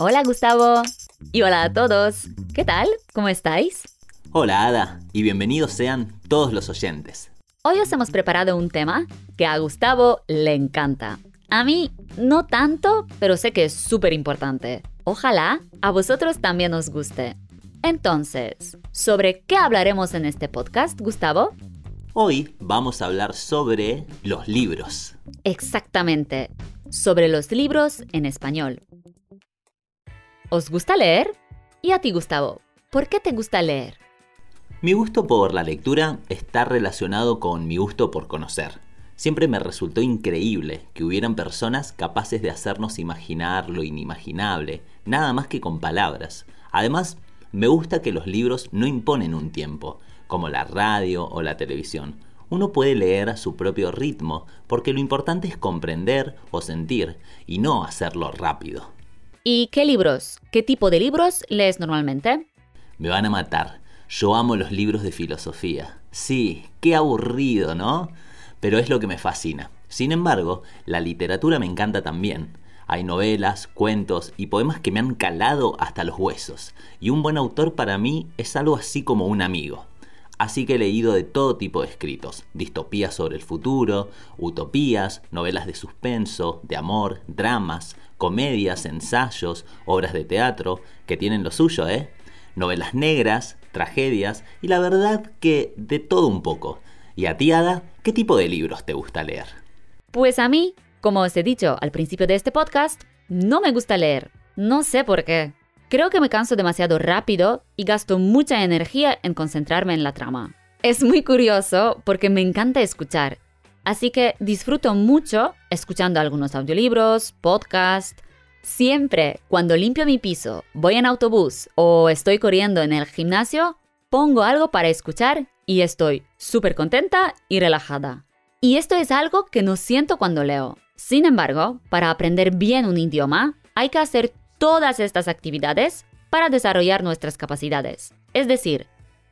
Hola Gustavo. Y hola a todos. ¿Qué tal? ¿Cómo estáis? Hola Ada, y bienvenidos sean todos los oyentes. Hoy os hemos preparado un tema que a Gustavo le encanta. A mí no tanto, pero sé que es súper importante. Ojalá a vosotros también os guste. Entonces, ¿sobre qué hablaremos en este podcast, Gustavo? Hoy vamos a hablar sobre los libros. Exactamente, sobre los libros en español. ¿Os gusta leer? ¿Y a ti, Gustavo? ¿Por qué te gusta leer? Mi gusto por la lectura está relacionado con mi gusto por conocer. Siempre me resultó increíble que hubieran personas capaces de hacernos imaginar lo inimaginable, nada más que con palabras. Además, me gusta que los libros no imponen un tiempo, como la radio o la televisión. Uno puede leer a su propio ritmo, porque lo importante es comprender o sentir, y no hacerlo rápido. ¿Y qué libros? ¿Qué tipo de libros lees normalmente? Me van a matar. Yo amo los libros de filosofía. Sí, qué aburrido, ¿no? Pero es lo que me fascina. Sin embargo, la literatura me encanta también. Hay novelas, cuentos y poemas que me han calado hasta los huesos. Y un buen autor para mí es algo así como un amigo. Así que he leído de todo tipo de escritos, distopías sobre el futuro, utopías, novelas de suspenso, de amor, dramas, comedias, ensayos, obras de teatro, que tienen lo suyo, ¿eh? Novelas negras, tragedias y la verdad que de todo un poco. ¿Y a ti, Ada, qué tipo de libros te gusta leer? Pues a mí, como os he dicho al principio de este podcast, no me gusta leer. No sé por qué. Creo que me canso demasiado rápido y gasto mucha energía en concentrarme en la trama. Es muy curioso porque me encanta escuchar, así que disfruto mucho escuchando algunos audiolibros, podcasts. Siempre cuando limpio mi piso, voy en autobús o estoy corriendo en el gimnasio, pongo algo para escuchar y estoy súper contenta y relajada. Y esto es algo que no siento cuando leo. Sin embargo, para aprender bien un idioma, hay que hacer todas estas actividades para desarrollar nuestras capacidades. Es decir,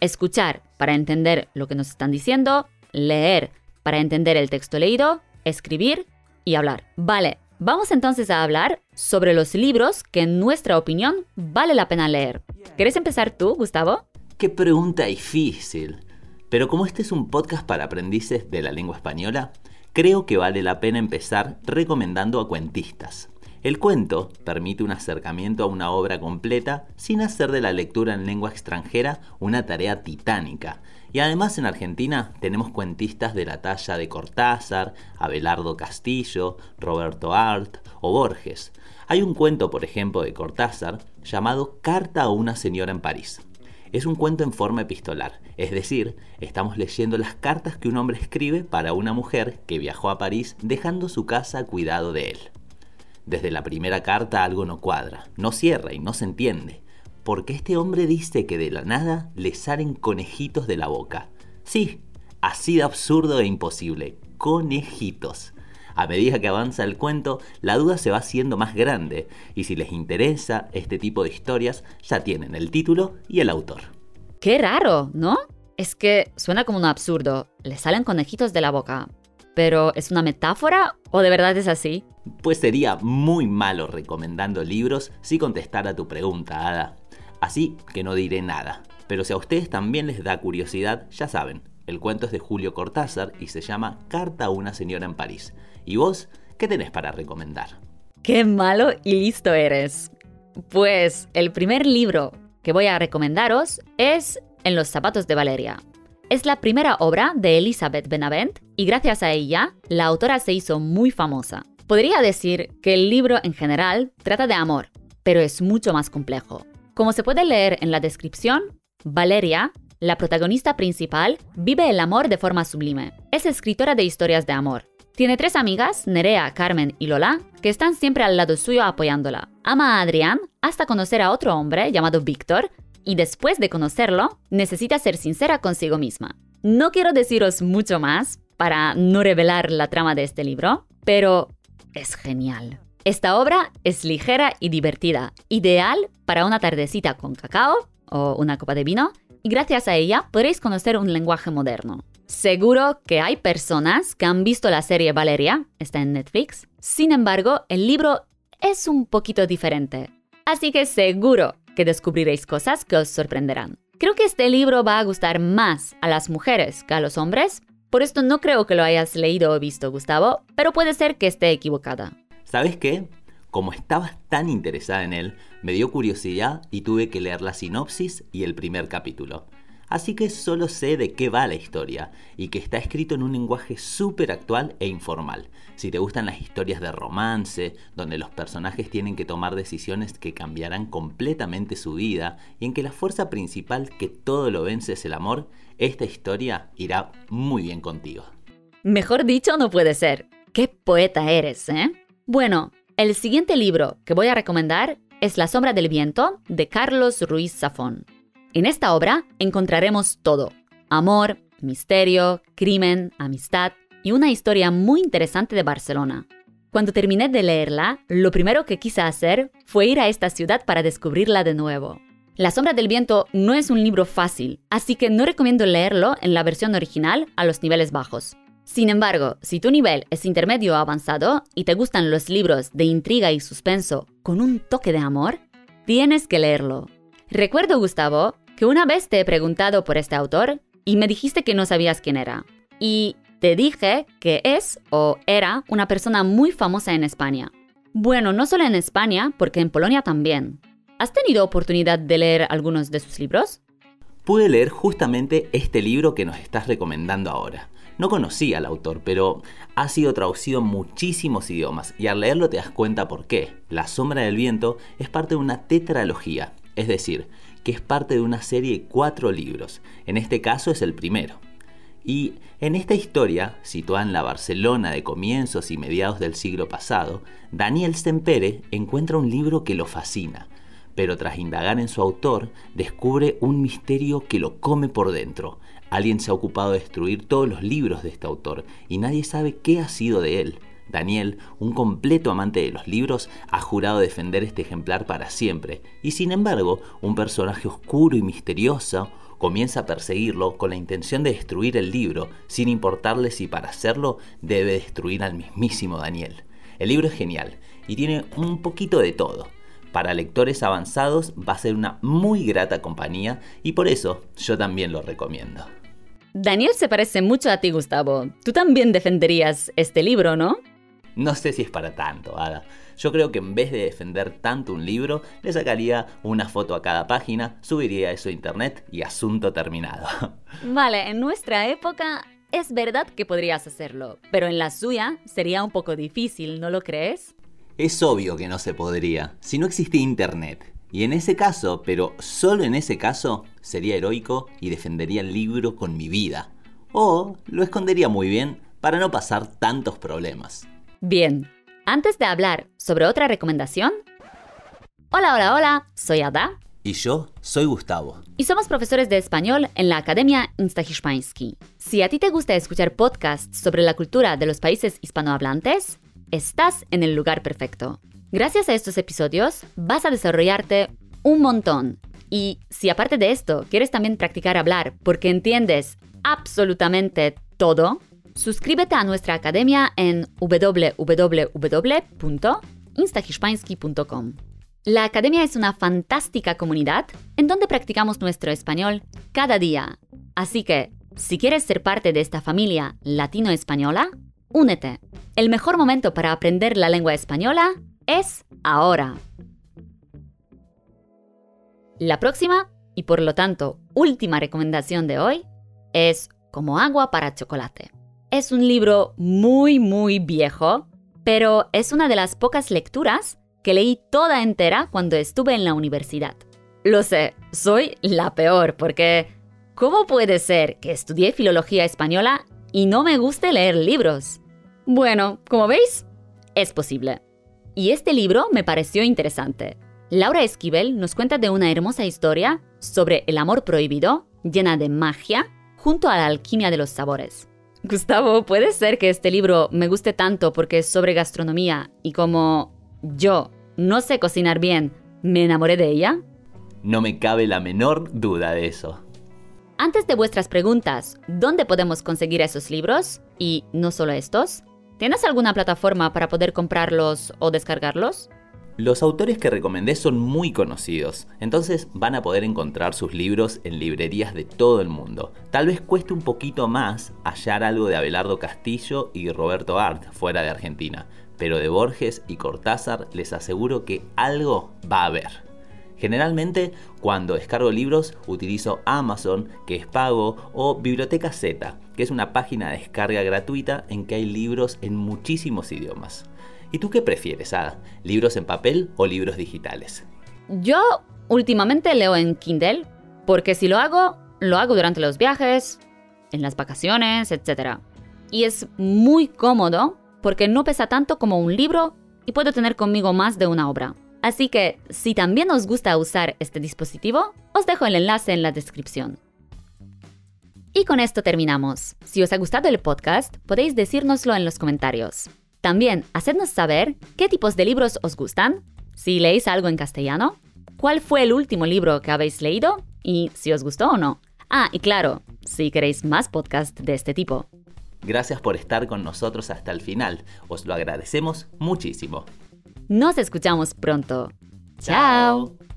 escuchar para entender lo que nos están diciendo, leer para entender el texto leído, escribir y hablar. Vale, vamos entonces a hablar sobre los libros que en nuestra opinión vale la pena leer. ¿Quieres empezar tú, Gustavo? Qué pregunta difícil. Pero como este es un podcast para aprendices de la lengua española, creo que vale la pena empezar recomendando a cuentistas. El cuento permite un acercamiento a una obra completa sin hacer de la lectura en lengua extranjera una tarea titánica. Y además en Argentina tenemos cuentistas de la talla de Cortázar, Abelardo Castillo, Roberto Art o Borges. Hay un cuento, por ejemplo, de Cortázar llamado Carta a una señora en París. Es un cuento en forma epistolar, es decir, estamos leyendo las cartas que un hombre escribe para una mujer que viajó a París dejando su casa cuidado de él. Desde la primera carta algo no cuadra, no cierra y no se entiende, porque este hombre dice que de la nada le salen conejitos de la boca. Sí, así de absurdo e imposible, conejitos. A medida que avanza el cuento, la duda se va haciendo más grande, y si les interesa este tipo de historias, ya tienen el título y el autor. Qué raro, ¿no? Es que suena como un absurdo. Le salen conejitos de la boca. ¿Pero es una metáfora o de verdad es así? Pues sería muy malo recomendando libros si contestara tu pregunta, Ada. Así que no diré nada. Pero si a ustedes también les da curiosidad, ya saben, el cuento es de Julio Cortázar y se llama Carta a una señora en París. ¿Y vos qué tenés para recomendar? ¡Qué malo y listo eres! Pues el primer libro que voy a recomendaros es En los zapatos de Valeria, es la primera obra de Elizabeth Benavent y gracias a ella, la autora se hizo muy famosa. Podría decir que el libro en general trata de amor, pero es mucho más complejo. Como se puede leer en la descripción, Valeria, la protagonista principal, vive el amor de forma sublime. Es escritora de historias de amor. Tiene tres amigas, Nerea, Carmen y Lola, que están siempre al lado suyo apoyándola. Ama a Adrián hasta conocer a otro hombre llamado Víctor, y después de conocerlo, necesita ser sincera consigo misma. No quiero deciros mucho más para no revelar la trama de este libro, pero es genial. Esta obra es ligera y divertida, ideal para una tardecita con cacao o una copa de vino, y gracias a ella podréis conocer un lenguaje moderno. Seguro que hay personas que han visto la serie Valeria, está en Netflix. Sin embargo, el libro es un poquito diferente. Así que seguro que descubriréis cosas que os sorprenderán. Creo que este libro va a gustar más a las mujeres que a los hombres. Por esto no creo que lo hayas leído o visto, Gustavo, pero puede ser que esté equivocada. ¿Sabes qué? Como estabas tan interesada en él, me dio curiosidad y tuve que leer la sinopsis y el primer capítulo. Así que solo sé de qué va la historia y que está escrito en un lenguaje súper actual e informal. Si te gustan las historias de romance, donde los personajes tienen que tomar decisiones que cambiarán completamente su vida y en que la fuerza principal que todo lo vence es el amor, esta historia irá muy bien contigo. Mejor dicho no puede ser. ¡Qué poeta eres, eh! Bueno, el siguiente libro que voy a recomendar es La sombra del viento de Carlos Ruiz Zafón. En esta obra encontraremos todo. Amor, misterio, crimen, amistad y una historia muy interesante de Barcelona. Cuando terminé de leerla, lo primero que quise hacer fue ir a esta ciudad para descubrirla de nuevo. La sombra del viento no es un libro fácil, así que no recomiendo leerlo en la versión original a los niveles bajos. Sin embargo, si tu nivel es intermedio o avanzado y te gustan los libros de intriga y suspenso con un toque de amor, tienes que leerlo. Recuerdo, Gustavo, que una vez te he preguntado por este autor y me dijiste que no sabías quién era. Y te dije que es o era una persona muy famosa en España. Bueno, no solo en España, porque en Polonia también. ¿Has tenido oportunidad de leer algunos de sus libros? Pude leer justamente este libro que nos estás recomendando ahora. No conocía al autor, pero ha sido traducido en muchísimos idiomas y al leerlo te das cuenta por qué. La sombra del viento es parte de una tetralogía, es decir, que es parte de una serie de cuatro libros. En este caso es el primero. Y en esta historia, situada en la Barcelona de comienzos y mediados del siglo pasado, Daniel Sempere encuentra un libro que lo fascina, pero tras indagar en su autor, descubre un misterio que lo come por dentro, Alguien se ha ocupado de destruir todos los libros de este autor y nadie sabe qué ha sido de él. Daniel, un completo amante de los libros, ha jurado defender este ejemplar para siempre, y sin embargo, un personaje oscuro y misterioso comienza a perseguirlo con la intención de destruir el libro, sin importarle si para hacerlo debe destruir al mismísimo Daniel. El libro es genial y tiene un poquito de todo. Para lectores avanzados va a ser una muy grata compañía y por eso yo también lo recomiendo. Daniel se parece mucho a ti, Gustavo. Tú también defenderías este libro, ¿no? No sé si es para tanto, Ada. Yo creo que en vez de defender tanto un libro, le sacaría una foto a cada página, subiría eso a internet y asunto terminado. Vale, en nuestra época es verdad que podrías hacerlo, pero en la suya sería un poco difícil, ¿no lo crees? Es obvio que no se podría, si no existe internet. Y en ese caso, pero solo en ese caso, sería heroico y defendería el libro con mi vida. O lo escondería muy bien para no pasar tantos problemas. Bien, antes de hablar sobre otra recomendación... Hola, hola, hola, soy Ada. Y yo soy Gustavo. Y somos profesores de español en la Academia Instahiszpański. Si a ti te gusta escuchar podcasts sobre la cultura de los países hispanohablantes, estás en el lugar perfecto. Gracias a estos episodios vas a desarrollarte un montón. Y si aparte de esto quieres también practicar hablar porque entiendes absolutamente todo, suscríbete a nuestra academia en www.instahiszpański.com. La academia es una fantástica comunidad en donde practicamos nuestro español cada día. Así que, si quieres ser parte de esta familia latino-española, únete. El mejor momento para aprender la lengua española es ahora. La próxima, y por lo tanto última recomendación de hoy, es Como agua para chocolate. Es un libro muy, muy viejo, pero es una de las pocas lecturas que leí toda entera cuando estuve en la universidad. Lo sé, soy la peor porque ¿cómo puede ser que estudié filología española y no me guste leer libros? Bueno, como veis, es posible. Y este libro me pareció interesante. Laura Esquivel nos cuenta de una hermosa historia sobre el amor prohibido, llena de magia, junto a la alquimia de los sabores. Gustavo, ¿puede ser que este libro me guste tanto porque es sobre gastronomía y como yo no sé cocinar bien, me enamoré de ella? No me cabe la menor duda de eso. Antes de vuestras preguntas, ¿dónde podemos conseguir esos libros? Y no solo estos. ¿Tienes alguna plataforma para poder comprarlos o descargarlos? Los autores que recomendé son muy conocidos, entonces van a poder encontrar sus libros en librerías de todo el mundo. Tal vez cueste un poquito más hallar algo de Abelardo Castillo y Roberto Art fuera de Argentina, pero de Borges y Cortázar les aseguro que algo va a haber. Generalmente, cuando descargo libros, utilizo Amazon, que es pago, o Biblioteca Z, que es una página de descarga gratuita en que hay libros en muchísimos idiomas. ¿Y tú qué prefieres, Ada? ¿Libros en papel o libros digitales? Yo últimamente leo en Kindle, porque si lo hago, lo hago durante los viajes, en las vacaciones, etc. Y es muy cómodo porque no pesa tanto como un libro y puedo tener conmigo más de una obra. Así que, si también os gusta usar este dispositivo, os dejo el enlace en la descripción. Y con esto terminamos. Si os ha gustado el podcast, podéis decírnoslo en los comentarios. También, hacednos saber qué tipos de libros os gustan, si leéis algo en castellano, cuál fue el último libro que habéis leído y si os gustó o no. Ah, y claro, si queréis más podcasts de este tipo. Gracias por estar con nosotros hasta el final, os lo agradecemos muchísimo. Nos escuchamos pronto. Chao.